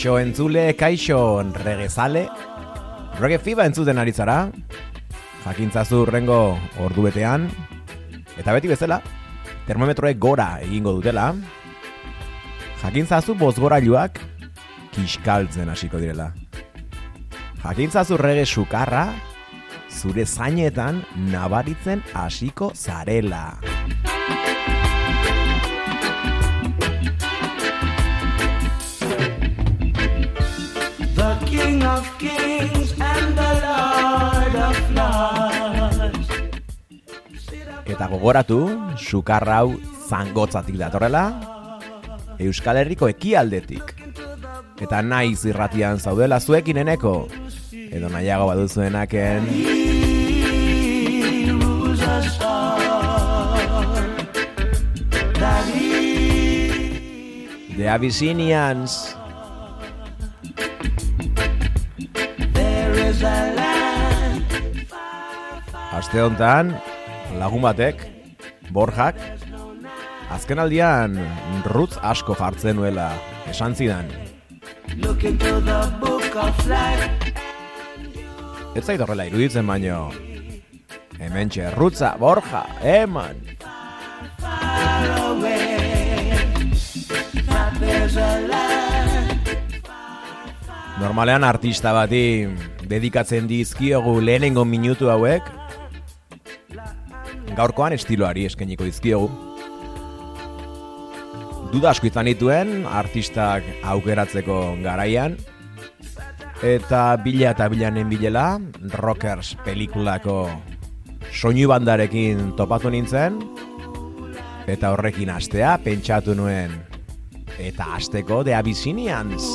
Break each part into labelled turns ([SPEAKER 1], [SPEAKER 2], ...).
[SPEAKER 1] Kaixo entzule, kaixo regezale, rege fiba entzuten ari zara, jakintzazu rengo ordu betean, eta beti bezala, termometroek gora egingo dutela, jakintzazu bozgorailuak kiskaltzen hasiko direla. Jakintzazu rege sukarra, zure zainetan nabaritzen hasiko zarela. Eta gogoratu, sukarra hau zangotzatik datorrela, Euskal Herriko ekialdetik. Eta naiz irratian zaudela zuekin eneko, edo nahiago baduzuenaken, The Abyssinians, aste honetan, lagun batek, Borjak, azken aldian rutz asko jartzen nuela, esan zidan. Ez zait horrela iruditzen baino, hemen rutza, Borja, eman, Normalean artista bati dedikatzen dizkiogu lehenengo minutu hauek Gaurkoan estiloari eskeniko dizkiogu Duda asko izan dituen artistak aukeratzeko garaian. Eta bila eta bilanen bilela Rockers pelikulako soinu bandarekin topatu nintzen. Eta horrekin astea pentsatu nuen. Eta asteko The Abyssinians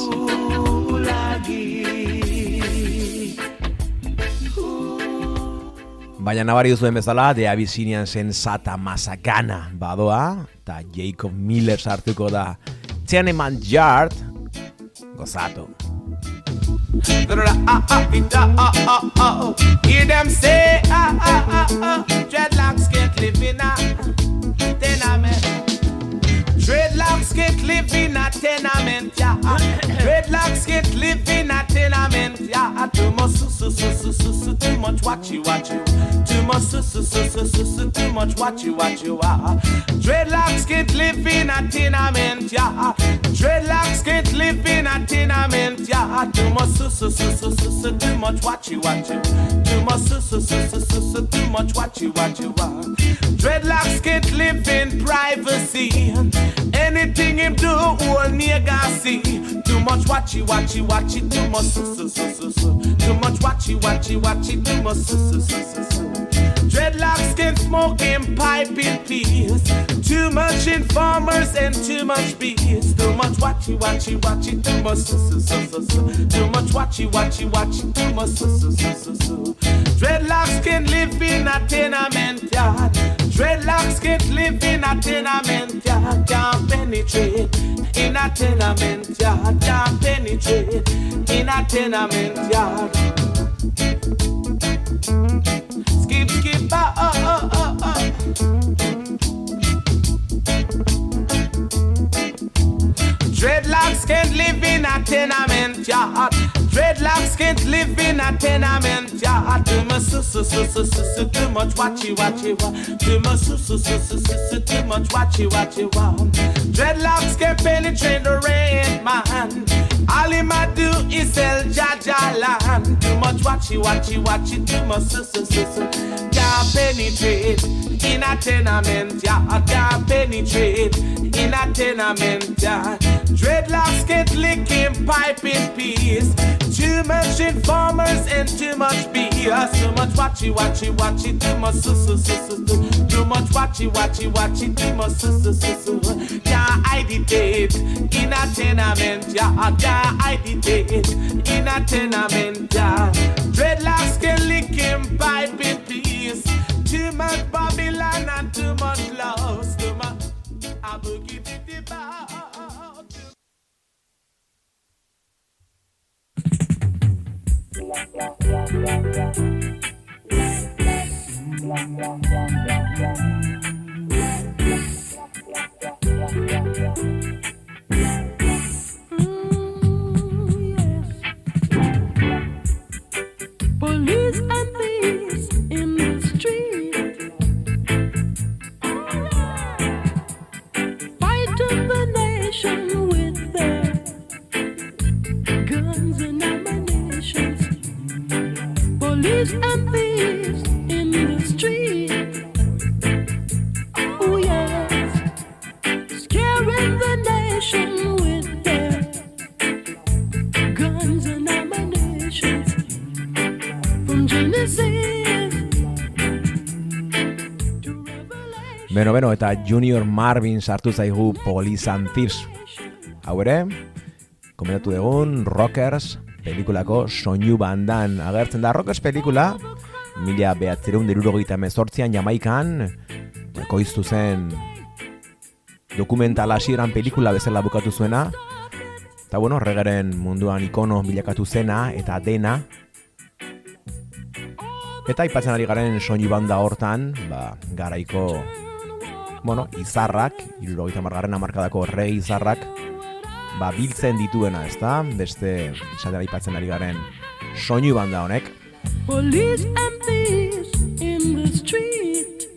[SPEAKER 1] Baina nabari duzuen bezala, The Abyssinian zen Sata Masakana badoa, eta Jacob Miller sartuko da Tenement Yard, gozatu.
[SPEAKER 2] Hear them say, ah, ah, ah, ah, dreadlocks. Dreadlocks can't live in a tenement, yeah. Dreadlocks can't live in a tenement, yeah. Too much, su, su, su, su, su, su, too much watchy, watchy. Too much, su, su, su, su, su, su, too much watchy, watchy, ah. Dreadlocks can't live in a tenement, yeah. Dreadlocks can't live in a tenement, yeah. Much, too much watchy, watchy. Too much, su, su, su, too much watchy, watchy, ah. Dreadlocks can't live in privacy. Anything him do, all nigga see. Too much watchy, watchy, watchy, too much su, su, su. Too much watchy, watchy, watchy, too much. Dreadlocks can smoke and pipe in peace. Too much informers and too much beats. Too much watchy, watchy, watchy, too much su, su, su, su. Too much watchy, watchy, watchy, too much su, su, su, su, su. Dreadlocks can live in a tenement yard. Dreadlocks can't live in a tenement yard. Can't penetrate in a tenement yard. Can't penetrate in a tenement yard. Skip, skip, ah, ah, ah, ah, ah. Dreadlocks can't live in a tenement yard. Dreadlocks can't live in a tenement yard. Too much su su su su su su too much watchy watchy wa. Too much su su su su su su too much watchy watchy wa. Dreadlocks can penetrate the rain man. All him a do is sell Jaja land. Too much watchy watchy watchy too much su su. Can't penetrate in a tenement yard. Can't penetrate in a tenement yard. Dreadlocks get licking pipe in peace. Too much informers and too much BS. Too much watchy watchy watchy. Too much su su. Too much watchy watchy watchy. Too much su su. Can't hide it in a tenement, yeah. I can't hide it in a tenement, yeah. Dreadlocks can lick him pipe in peace. Too much Babylon and too much loss. Too much. I will give it about.
[SPEAKER 3] Police
[SPEAKER 1] Beno, beno, eta Junior Marvin sartu zaigu Thieves. Hau ere, komentatu dugun Rockers pelikulako soinu bandan. Agertzen da Rockers pelikula, mila behatzereun derurogeita mezortzian Jamaikan, koiztu zen dokumental hasieran pelikula bezala bukatu zuena, eta bueno, regaren munduan ikono bilakatu zena eta dena, Eta aipatzen ari garen soinu banda hortan, ba, garaiko, bueno, izarrak, irurogeita margarren amarkadako rei izarrak, ba, biltzen dituena, ezta? Beste, esaten aipatzen ari garen soinu banda honek.
[SPEAKER 3] Police and thieves in the street.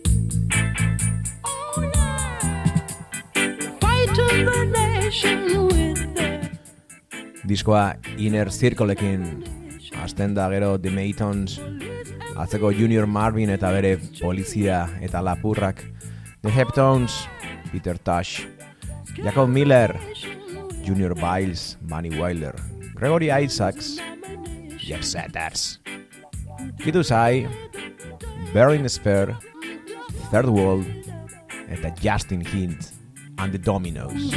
[SPEAKER 3] Oh, yeah. Fighting the nation with their
[SPEAKER 1] Diskoa Inner Circleekin hasten da gero The Maytons, atzeko Junior Marvin eta bere polizia eta lapurrak, The Heptones, Peter Tosh, Jacob Miller, Junior Biles, Manny Wilder, Gregory Isaacs, Jeff Setters. Kitu zai, Bearing Spare, Third World, eta Justin Hint and the Dominoes.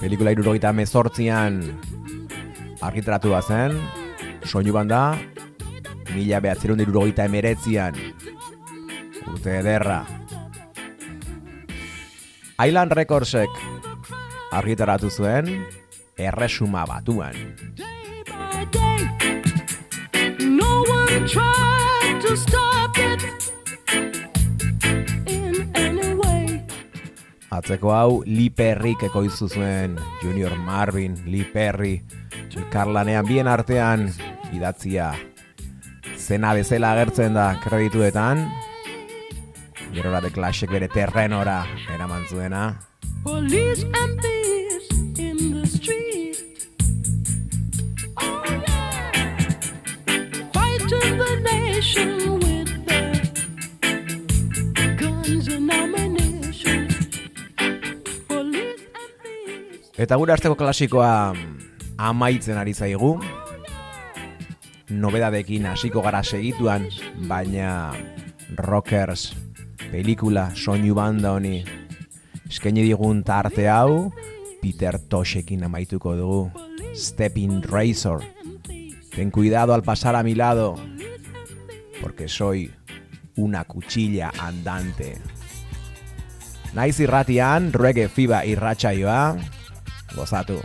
[SPEAKER 1] Pelikula irurogeita mezortzian argitaratu zen, soinu banda, mila behatzerun irurogeita emeretzian, urte ederra. Island Recordsek argitaratu zuen, erresuma batuan.
[SPEAKER 3] Day by day, no one tried to stop it in any way.
[SPEAKER 1] Atzeko hau Lee Perryk ekoizu zuen Junior Marvin, Lee Perry, elkarlanean bien artean idatzia zena bezala agertzen da kredituetan. Gerora de Clashek bere terrenora eraman zuena.
[SPEAKER 3] Police and thieves in the street. Oh, yeah. Fighting the nation with their guns and ammunition. Police and thieves.
[SPEAKER 1] Eta gure arteko klasikoa amaitzen ari zaigu. Nobedadekin hasiko gara segituan, baina Rockers pelikula soinu banda honi eskaini digun tarte hau Peter Toshekin amaituko dugu. Stepping Razor. Ten cuidado al pasar a mi lado porque soy una cuchilla andante. Naiz irratian, reggae fiba irratsaioa, gozatu.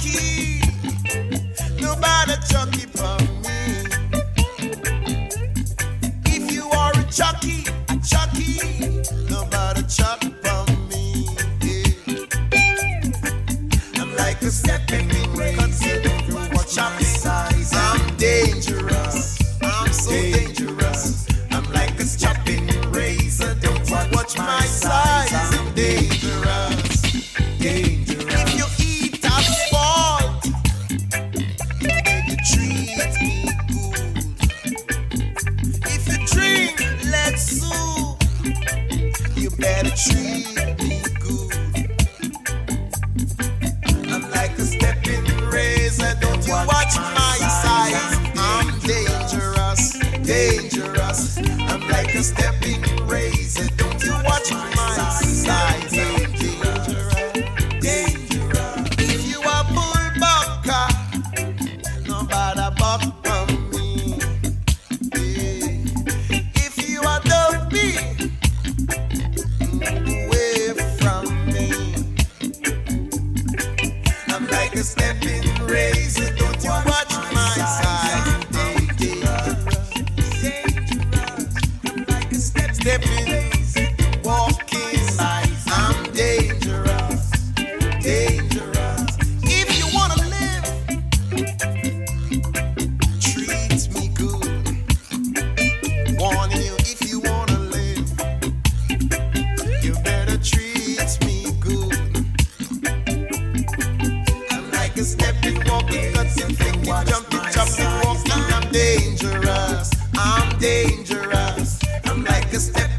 [SPEAKER 4] tranquilo. I'm dangerous. I'm dangerous. I'm like a step.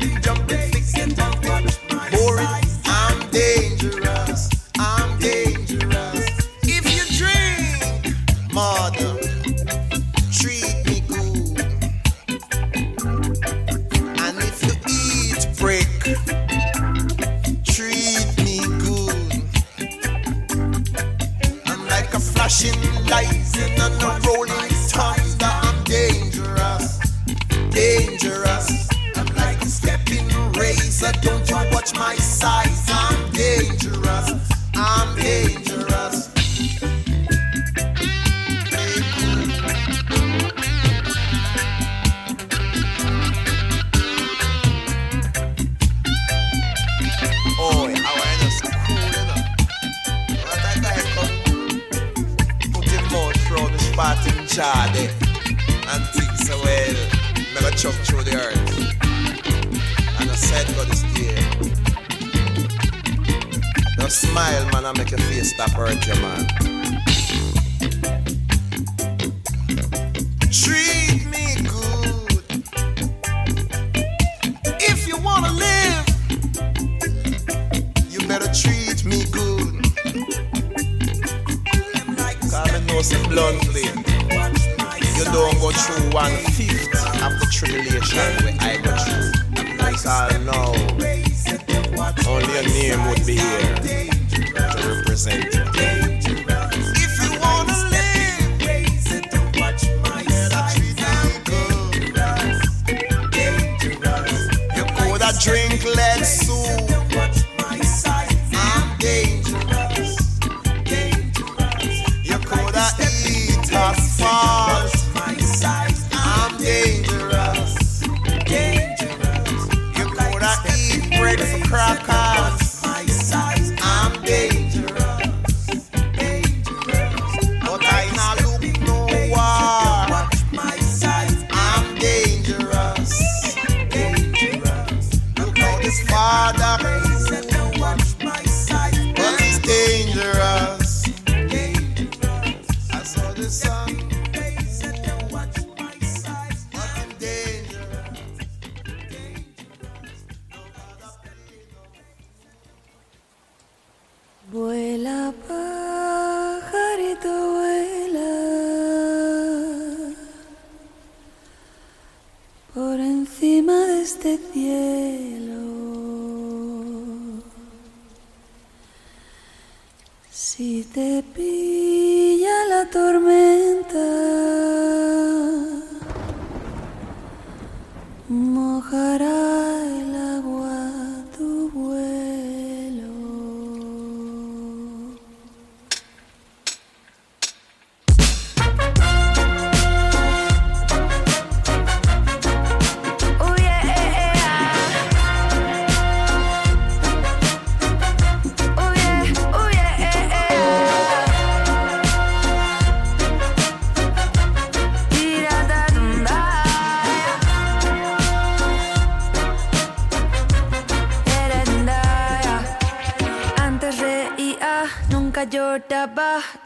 [SPEAKER 1] Mississippi.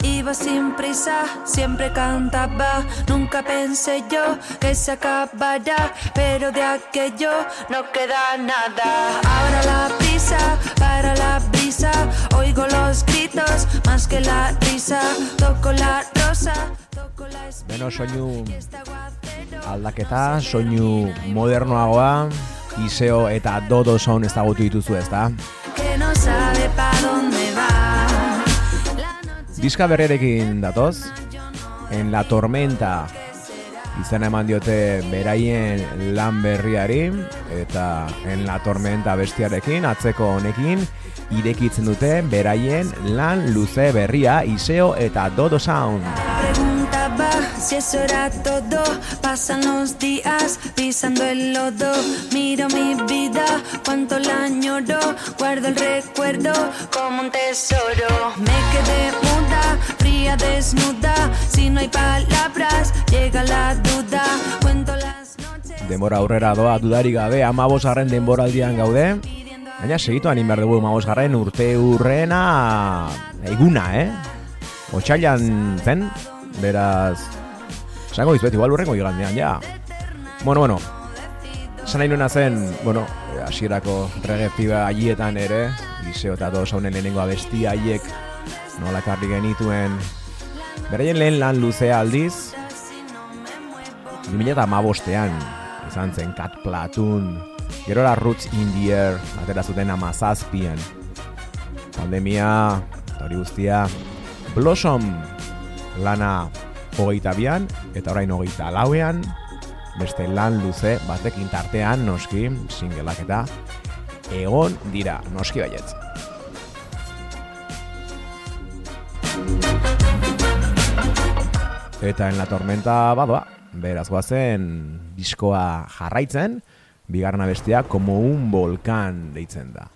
[SPEAKER 1] Iba sin prisa, siempre cantaba. Nunca pensé yo que se acabará, pero de aquello no queda nada. Ahora la prisa, para la brisa, oigo los gritos más que la risa. Toco la rosa, toco la espina.
[SPEAKER 5] Beno, soinu aldaketa, soinu modernoagoa, Iseo eta Dodo Sound ezagutu dituzu ezta?
[SPEAKER 1] que no sabe pa' dónde
[SPEAKER 5] Diska berrerekin datoz, En la Tormenta izena eman diote beraien lan berriari eta En la Tormenta bestiarekin, atzeko honekin, irekitzen dute beraien lan luze berria Iseo eta Dodo Sound.
[SPEAKER 1] Si eso era todo. Pasan los días pisando el lodo. Miro mi vida, cuánto la añoro. Guardo el recuerdo como un tesoro. Me quedé fría, desnuda. Si no hay palabras, llega la duda. Cuento las noches.
[SPEAKER 5] Denbora aurrera doa dudarik gabe, amabosgarren denboraldian gaude. Baina segitu anin behar dugu amabosgarren urte urrena eguna, eh? Otsailan zen, beraz... Esango dizuet, igual urrengo igandean, ja. Bueno, bueno, esan nahi nuena zen, bueno, hasierako rege piba haietan ere, Iseo eta dos haunen lehenengo abesti haiek nola karri genituen, beraien lehen lan luzea aldiz, 2008an izan zen Cat Platoon, gerora Roots in the Air, atera zuten amazazpian. Pandemia, hori guztia, Blossom lana hogeita bian, eta orain hogeita lauean, beste lan luze batekin tartean noski, singleak eta egon dira noski baietz. Eta en la tormenta badoa, beraz goazen diskoa jarraitzen, bigarna bestia como un volcán deitzen da.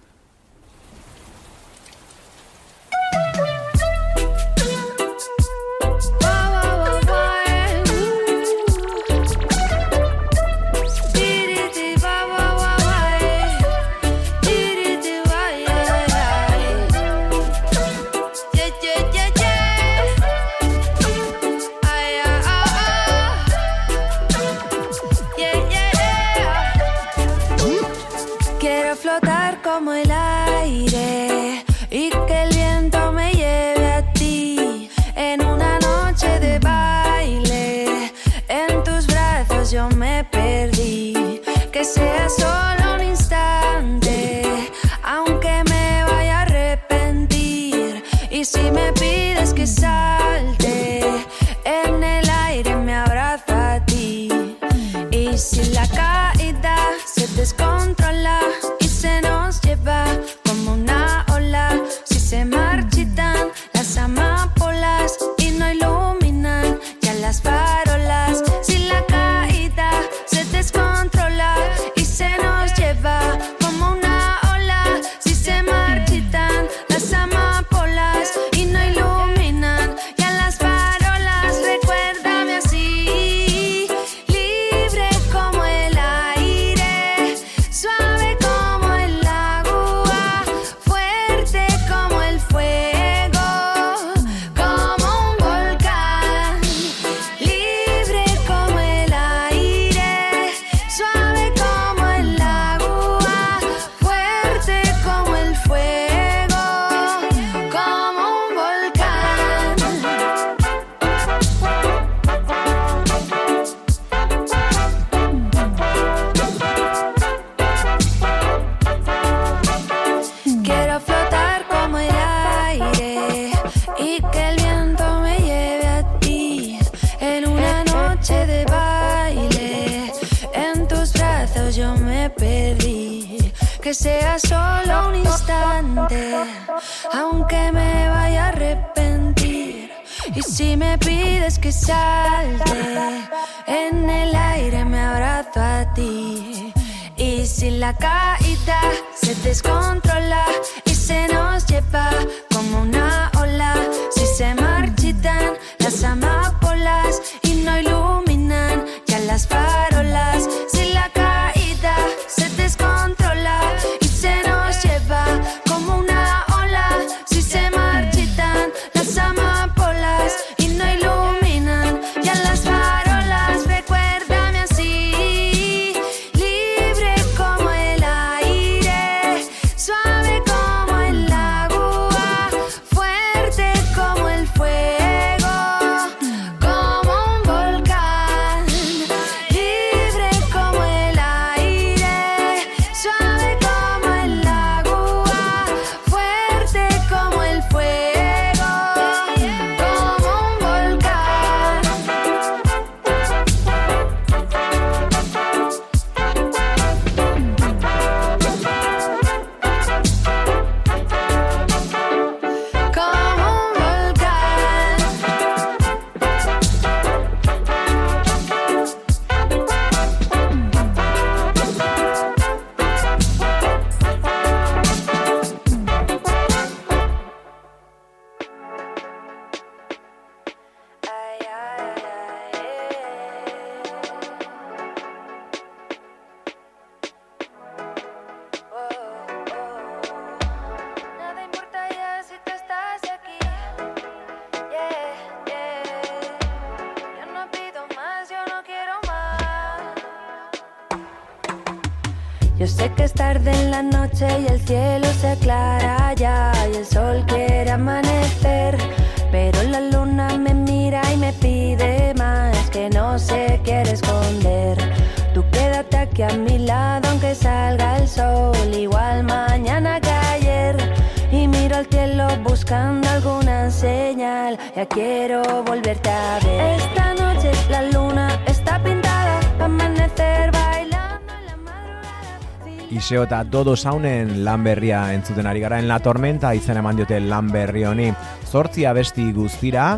[SPEAKER 1] Iseo eta Dodo Saunen lan berria entzuten ari gara en La Tormenta izen eman diote lan berri honi. Zortzi abesti guztira,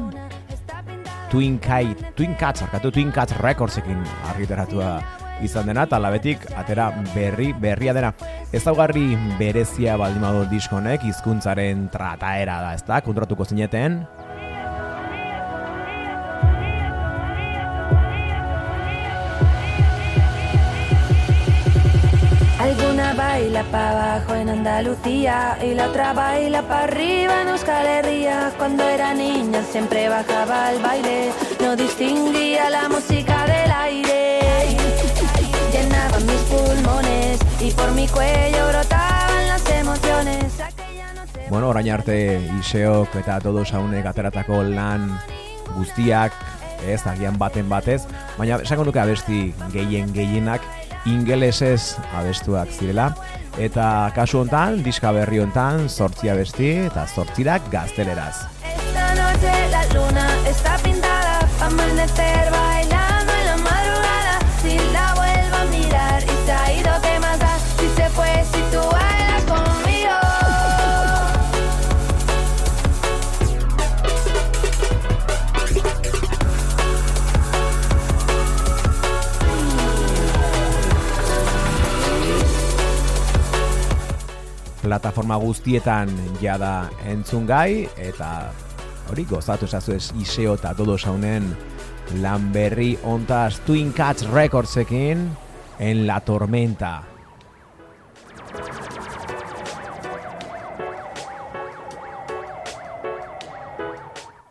[SPEAKER 1] Twin Kite, Twin Cats, arkatu Twin Cats Recordsekin argitaratua izan dena, eta labetik atera berri, berria dena. Ezaugarri berezia baldin badu diskonek, hizkuntzaren trataera da, ezta? Kontratuko zineten,
[SPEAKER 5] Alguna baila pa' abajo en Andalucía y la otra baila pa' arriba en Euskal Herria. Cuando era niña siempre bajaba al baile, no distinguía la música del aire. Llenaba mis pulmones y por mi cuello brotaban las emociones.
[SPEAKER 1] Bueno, orain arte Iseok eta Dodo Saunek ateratako lan guztiak, ez, agian baten batez, baina esango nuke abesti gehien gehienak ingelesez abestuak zirela, eta kasu hontan, diska berri hontan, zortzi abesti eta zortzirak gazteleraz.
[SPEAKER 5] Esta noche la luna está pintada amanecer
[SPEAKER 1] Plataforma guztietan jada entzun gai, eta hori gozatu esazu ez Iseo eta Dodo Saunen lan berri ontaz Twin Cats Recordsekin en La Tormenta.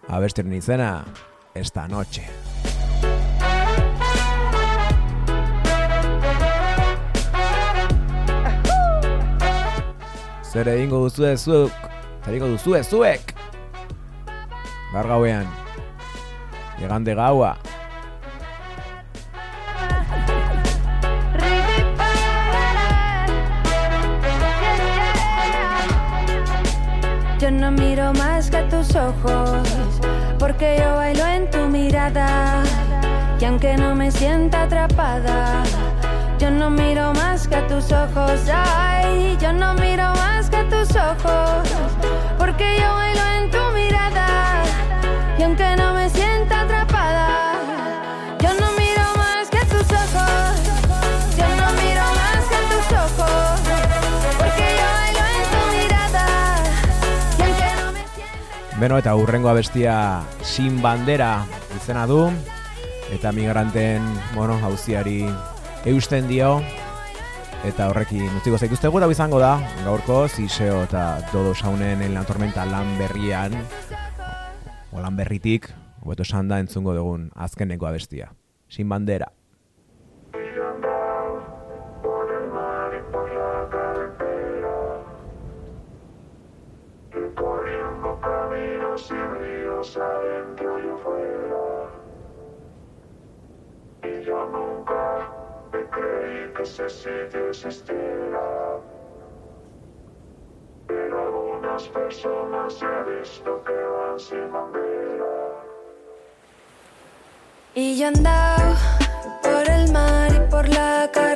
[SPEAKER 1] Abestiren izena, esta noche. Zer egingo duzu zuk, zer egingo duzu zuek. Gaur gauean, llegande gaua.
[SPEAKER 5] Yo no miro más que tus ojos, porque yo bailo en tu mirada. Y aunque no me sienta atrapada, miro más que a tus ojos. Ay, yo no miro más que a tus ojos, porque yo bailo en tu mirada. Y aunque no me sienta atrapada, yo no miro más que a tus ojos. Yo no miro más que a tus ojos, porque yo bailo en tu mirada. Y aunque no me sienta
[SPEAKER 1] Beno, eta urrengo abestia sin bandera izena du, eta migranten, bueno, hauziari eusten dio, eta horrekin utziko zaituztegu eta izango da, gaurko Ziseo eta Dodo Saunen en la tormenta lan berrian, o lan berritik, hobeto esan da entzungo dugun azkeneko abestia. Sin bandera.
[SPEAKER 5] Y yo se si desistirá. Pero algunas personas se he visto que van sin bandera. Y yo andaba por el mar y por la calle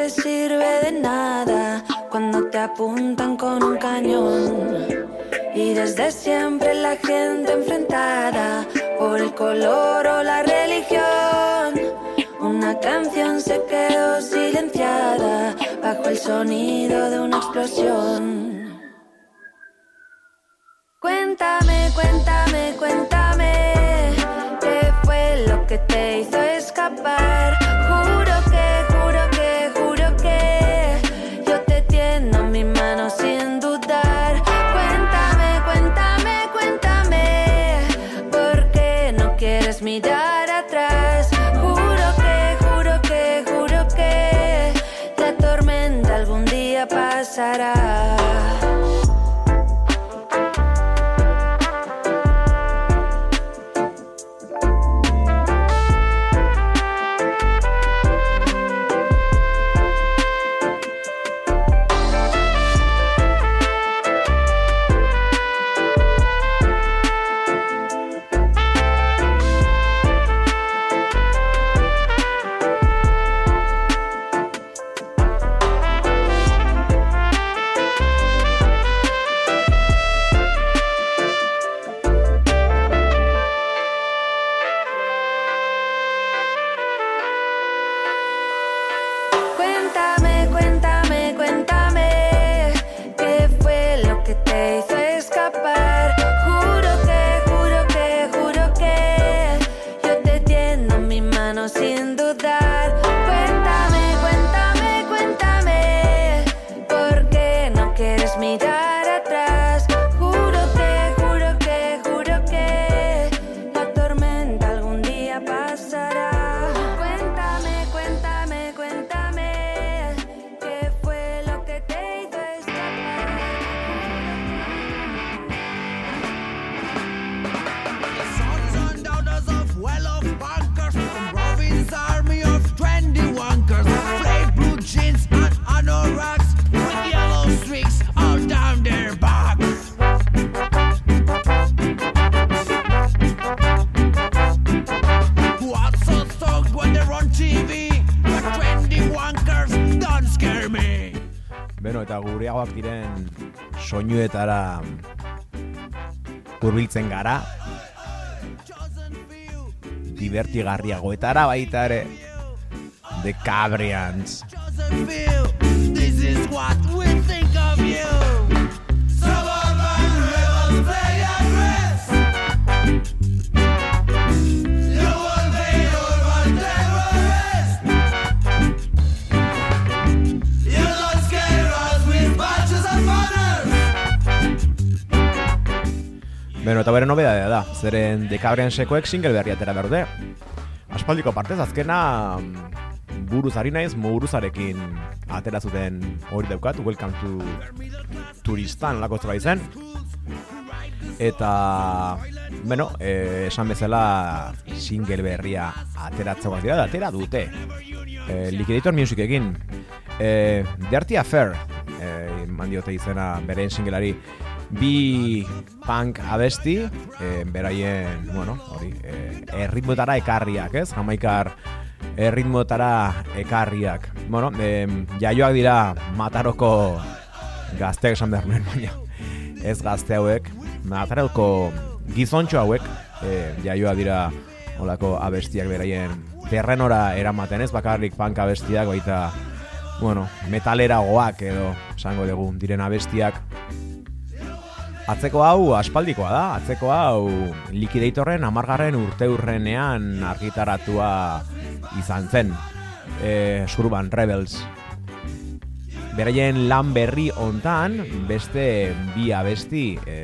[SPEAKER 5] te sirve de nada cuando te apuntan con un cañón. Y desde siempre la gente enfrentada por el color o la religión. Una canción se quedó silenciada bajo el sonido de una explosión.
[SPEAKER 1] Soinuetara hurbiltzen gara, divertigarriagoetara baita ere, The Cabrians. Beno, eta bere nobedadea da, zeren The Cabriansekoek single berri atera behar dute. Aspaldiko partez, azkena mm, buruz ari naiz, muguruzarekin atera zuten hori daukat, Welcome to Turistan lako ez zen. Eta, bueno, eh, esan bezala single berria ateratzekoak dira, atera dute. Eh, Liquidator Musicekin. Eh, Dirty Affair, eh, mandiote izena beren singleari, bi punk abesti, eh, beraien, bueno, hori, eh, erritmotara ekarriak, ez? Jamaikar erritmotara ekarriak. Bueno, eh, jaioak dira Mataroko gazteak esan behar nuen, baina ez gazte hauek, Mataroko gizontxo hauek, eh, jaioak dira olako abestiak beraien terrenora eramaten ez bakarrik punk abestiak baita bueno, metaleragoak edo esango dugu diren abestiak Atzeko hau aspaldikoa da, atzeko hau likidatorren amargarren urte urrenean argitaratua izan zen e, Surban Rebels. Beraien lan berri hontan beste bi abesti e,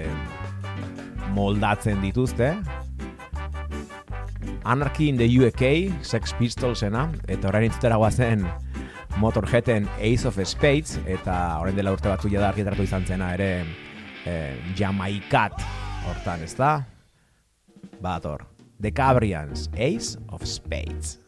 [SPEAKER 1] moldatzen dituzte. Anarchy in the UK, Sex Pistolsena, eta horrein entzutera guazen Motorheaden Ace of Spades, eta horrein dela urte batzu jada argitaratu izan zena ere eh, Jamaikat hortan, ez da? Bator, The Cabrians, Ace of Spades.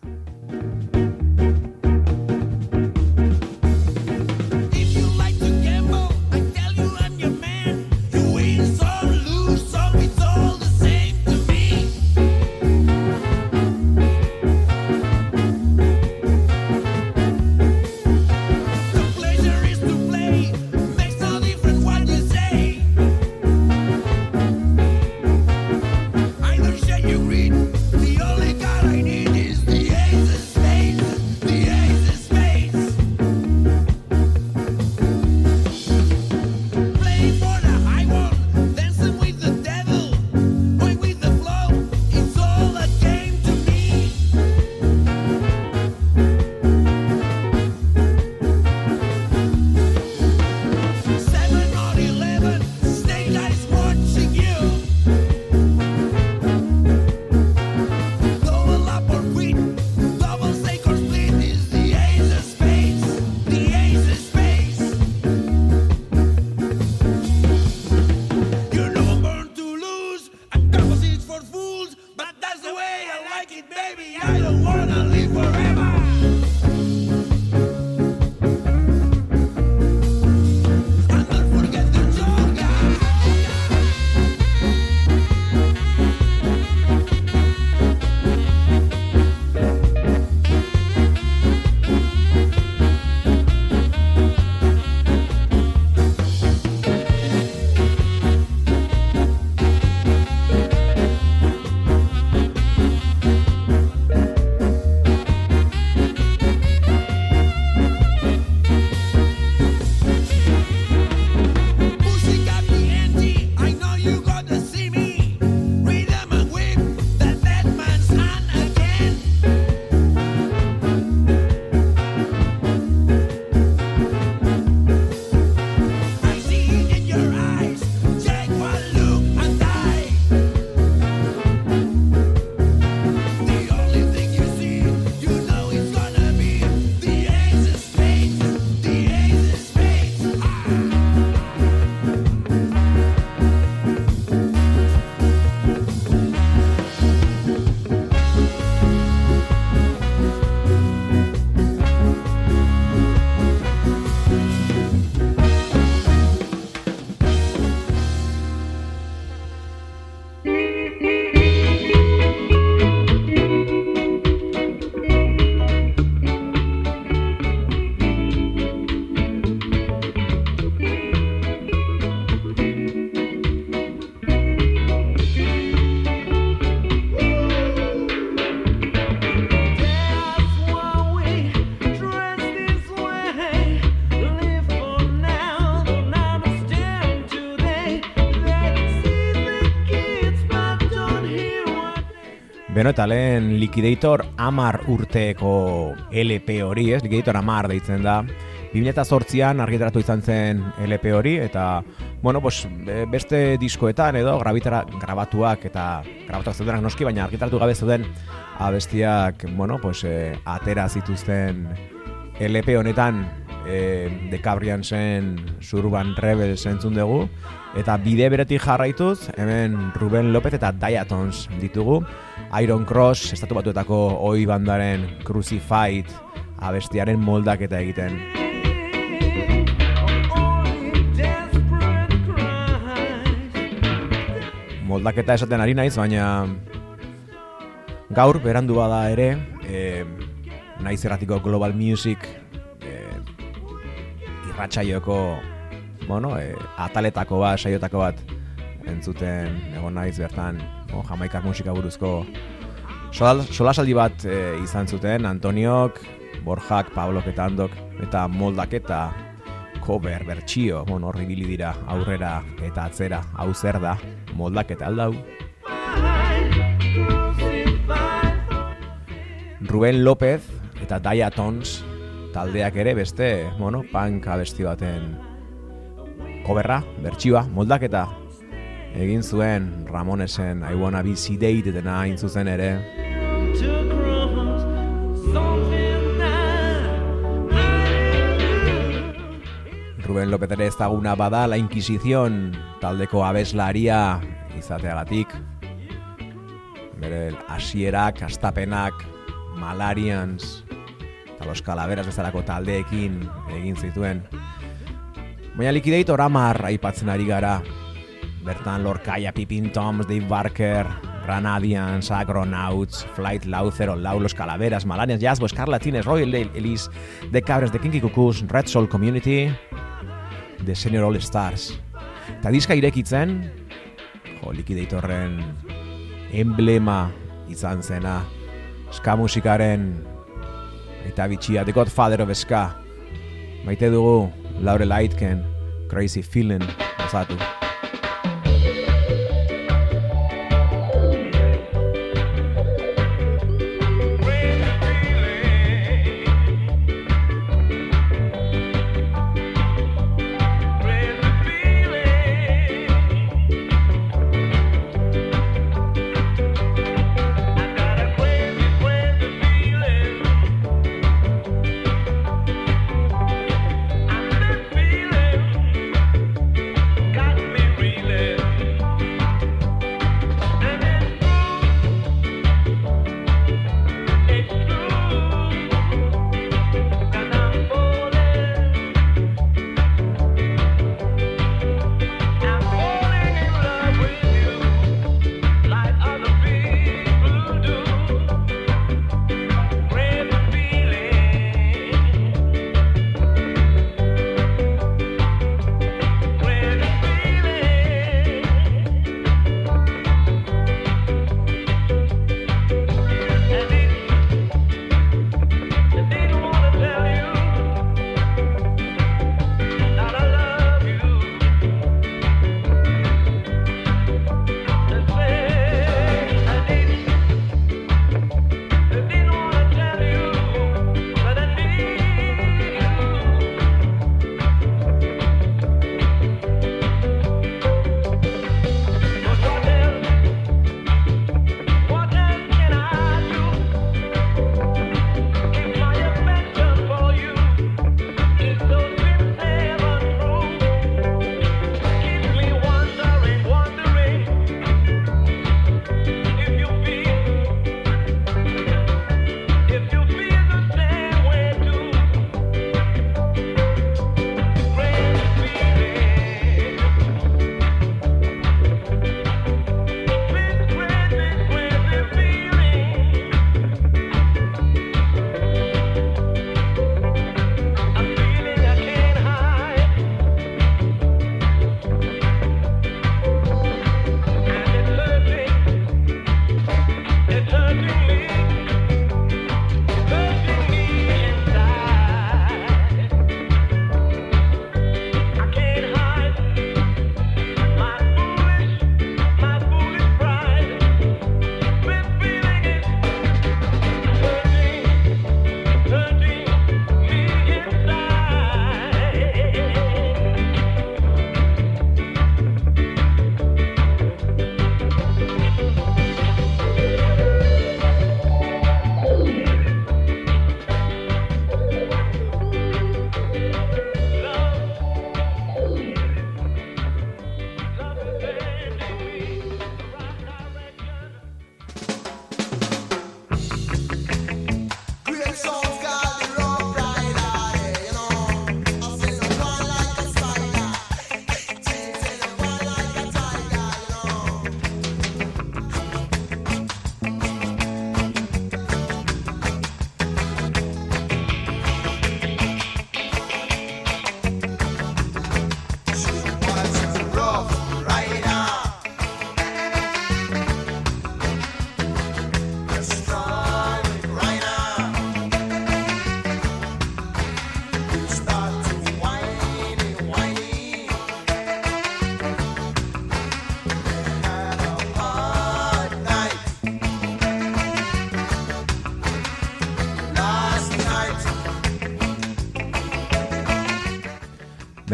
[SPEAKER 1] Beno eta lehen Liquidator amar urteko LP hori, ez? Liquidator amar deitzen da. 2008an argitaratu izan zen LP hori, eta, bueno, pues, be- beste diskoetan edo grabitara, grabatuak eta grabatuak zeudenak noski, baina argitaratu gabe zeuden abestiak, bueno, pues, eh, atera zituzten LP honetan eh, The Cabriansen Surban Rebels entzun dugu, eta bide beretik jarraituz, hemen Ruben Lopez eta Diatons ditugu, Iron Cross, estatu batuetako oi bandaren Crucified abestiaren moldaketa egiten. Moldaketa esaten ari naiz, baina gaur berandu bada ere, e, naiz erratiko Global Music e, irratsaioko bueno, e, ataletako bat, saiotako bat entzuten egon naiz bertan o, jamaikar musika buruzko Solal, solasaldi bat e, izan zuten Antoniok, Borjak, Pablok eta Andok eta moldak eta cover, bertxio, bon, horri bili dira aurrera eta atzera, hau zer da, moldak eta aldau. Ruben López eta Diatons taldeak ere beste, bueno, punk abesti baten coverra, bertsioa, moldaketa egin zuen Ramonesen I Wanna Be Sedated dena hain zuzen ere. Ruben López ere ezaguna bada La Inquisición taldeko abeslaria izateagatik. Bere hasierak, astapenak, Malarians eta Los Calaveras bezalako taldeekin egin zituen. Baina Liquidator amar aipatzen ari gara. Bertan Lorcaia, Pippin Toms, Dave Barker, Granadians, Agronauts, Flight Lau, Zero Lau, Los Calaveras, Malarians, Jazbo, Scarlatines, Royal Dale, Elise, The Cabres, The Kinky Cuckoos, Red Soul Community, The Senior All Stars. Eta diska irekitzen, jo, Liquidatorren emblema izan zena, ska musikaren eta bitxia, The Godfather of Ska. Maite dugu, Laurel Aitken, Crazy Feeling, gozatu.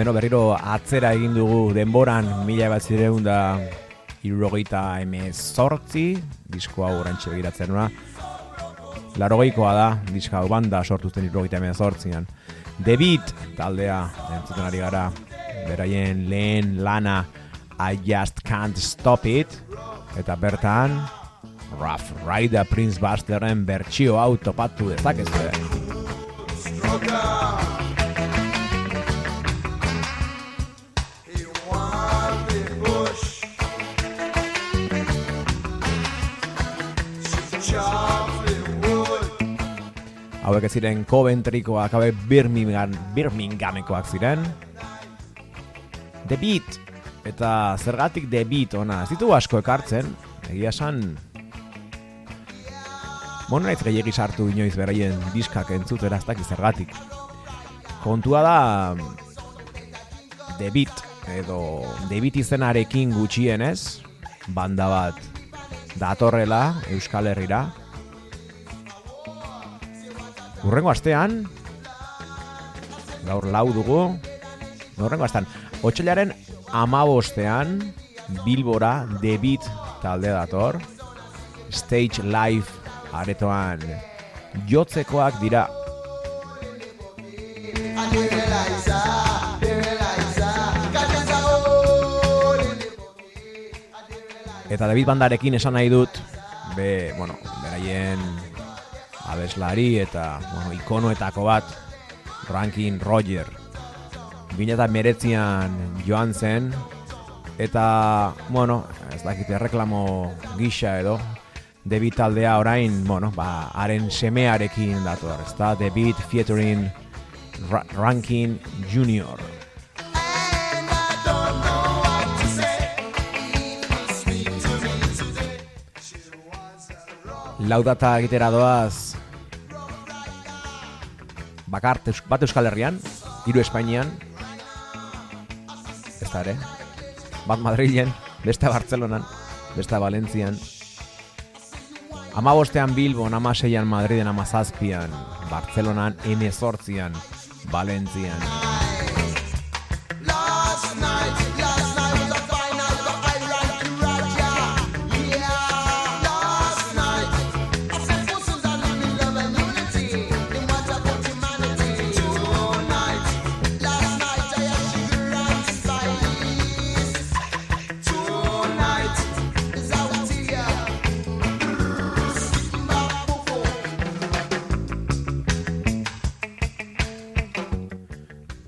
[SPEAKER 1] Beno, berriro atzera egin dugu denboran mila bat zireun da irrogeita emezortzi, disko hau orantxe begiratzen nuna. Larogeikoa da, diska hau banda sortuzten irrogeita emezortzian. The Beat taldea entzuten ari gara, beraien lehen lana I Just Can't Stop It, eta bertan Rough Rider Prince Busterren bertsio hau topatu dezakezue. Hauek ziren Coventrykoak, hauek Birmingham, Birminghamekoak ziren. The Beat, eta zergatik The Beat ona, ez ditu asko ekartzen, egia esan... Mono naiz gehiagi sartu inoiz beraien diskak entzutera ez dakit zergatik. Kontua da The Beat, edo The Beat izenarekin gutxienez, banda bat datorrela Euskal Herrira, Urrengo astean, gaur lau dugu, urrengo astean, otxailaren amabostean, Bilbora, Beat talde dator, Stage Live aretoan jotzekoak dira. Eta David bandarekin esan nahi dut, be, bueno, beraien abeslari eta, bueno, ikonoetako bat, Rankin Roger. Bina eta meretzian joan zen, eta, bueno, ez dakite reklamo gisa edo, Beat taldea orain, bueno, ba, haren semearekin dator, ezta? The Beat featuring Ra Rankin Jr.
[SPEAKER 4] And I don't
[SPEAKER 1] bakar teus- bat Euskal Herrian, hiru Espainian, ez da ere, bat Madrilen, beste Bartzelonan, beste Valentzian, Amabostean Bilbon, amaseian Madriden, amazazpian, Bartzelonan, emezortzian, Valentzian.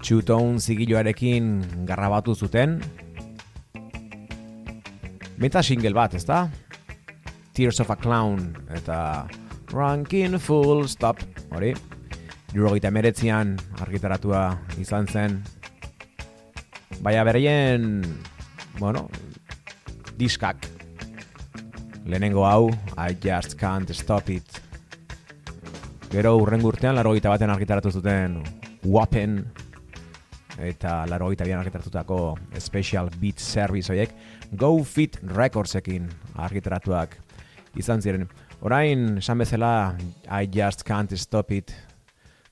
[SPEAKER 1] Txutone zigiloarekin garrabatu zuten. Meta single bat, ezta? Tears of a Clown eta Rankin Full Stop, hori? Jurogeita emeretzian argitaratua izan zen. Baina beraien, bueno, diskak. Lehenengo hau, I Just Can't Stop It. Gero urrengo urtean, laro baten argitaratu zuten Wapen, eta laro gita bian argitaratutako Special Beat Service horiek Go Fit Recordsekin argitaratuak izan ziren. Orain, esan bezala, I Just Can't Stop It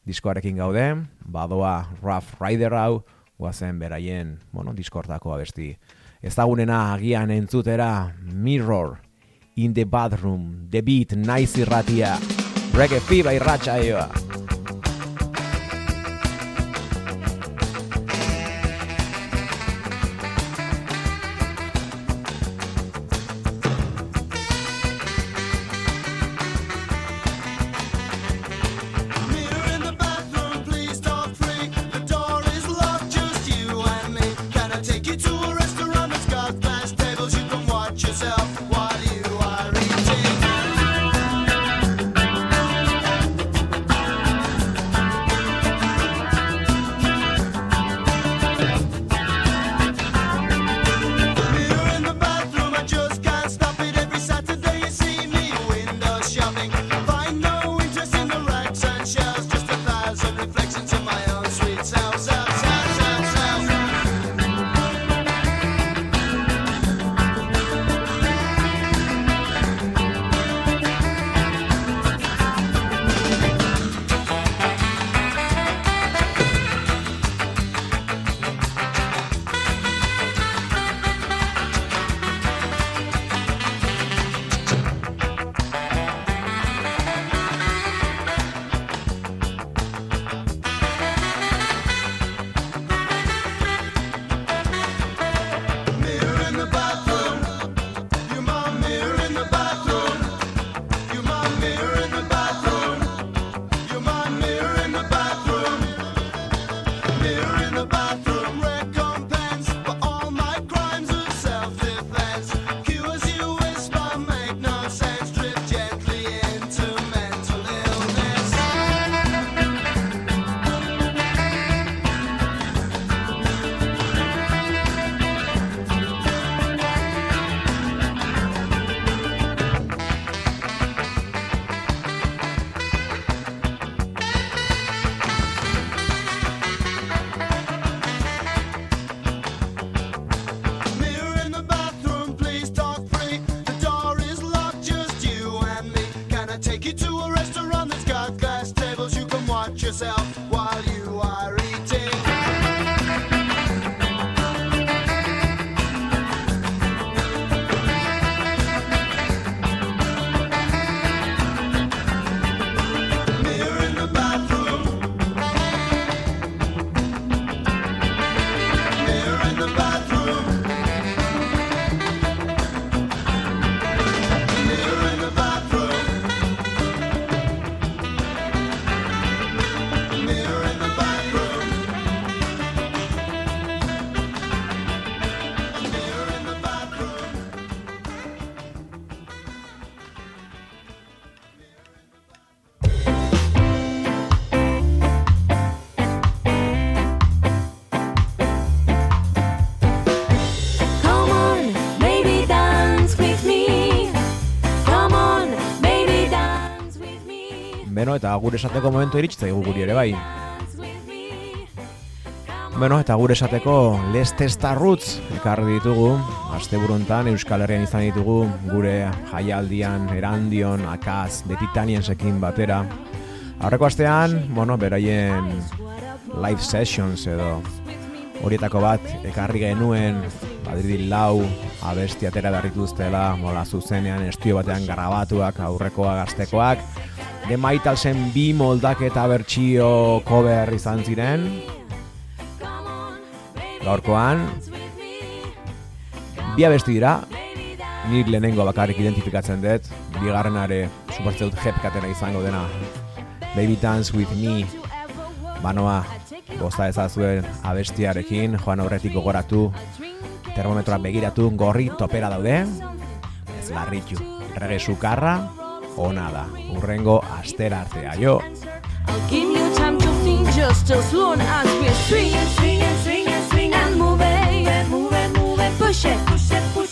[SPEAKER 1] diskoarekin gaude, badoa Rough Rider hau, guazen beraien, bueno, diskortako abesti. Ezagunena agian entzutera Mirror, In the Bathroom, The Beat, Naiz irratia, Reggae Fiba irratxaioa.
[SPEAKER 4] Mirror
[SPEAKER 1] gure esateko momentu iritsi guri ere bai. Beno, eta gure esateko Les Testa Roots ekarri ditugu. Asteburuntan Euskal Herrian izan ditugu gure jaialdian, erandion, akaz, betitaniensekin batera. Aurreko astean, bueno, beraien live sessions edo horietako bat ekarri genuen Madrid lau abesti atera berrituztela, mola zuzenean estio batean grabatuak, aurrekoa gaztekoak. The Maitalsen bi moldaketa bertsio cover izan ziren, gaurkoan, bi abesti dira, nik lehenengo bakarrik identifikatzen dut, bigarrenare suportze dut jepkatera izango dena. Baby Dance With Me, banoa, bosta ezazuen abestiarekin, joan aurretik gogoratu, termometroa begiratu, gorri topera daude, ez larritu, rege sukarra, ona da, urrengo astera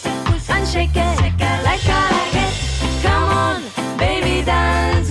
[SPEAKER 5] it, and shake it, like I like it. Come on, baby, dance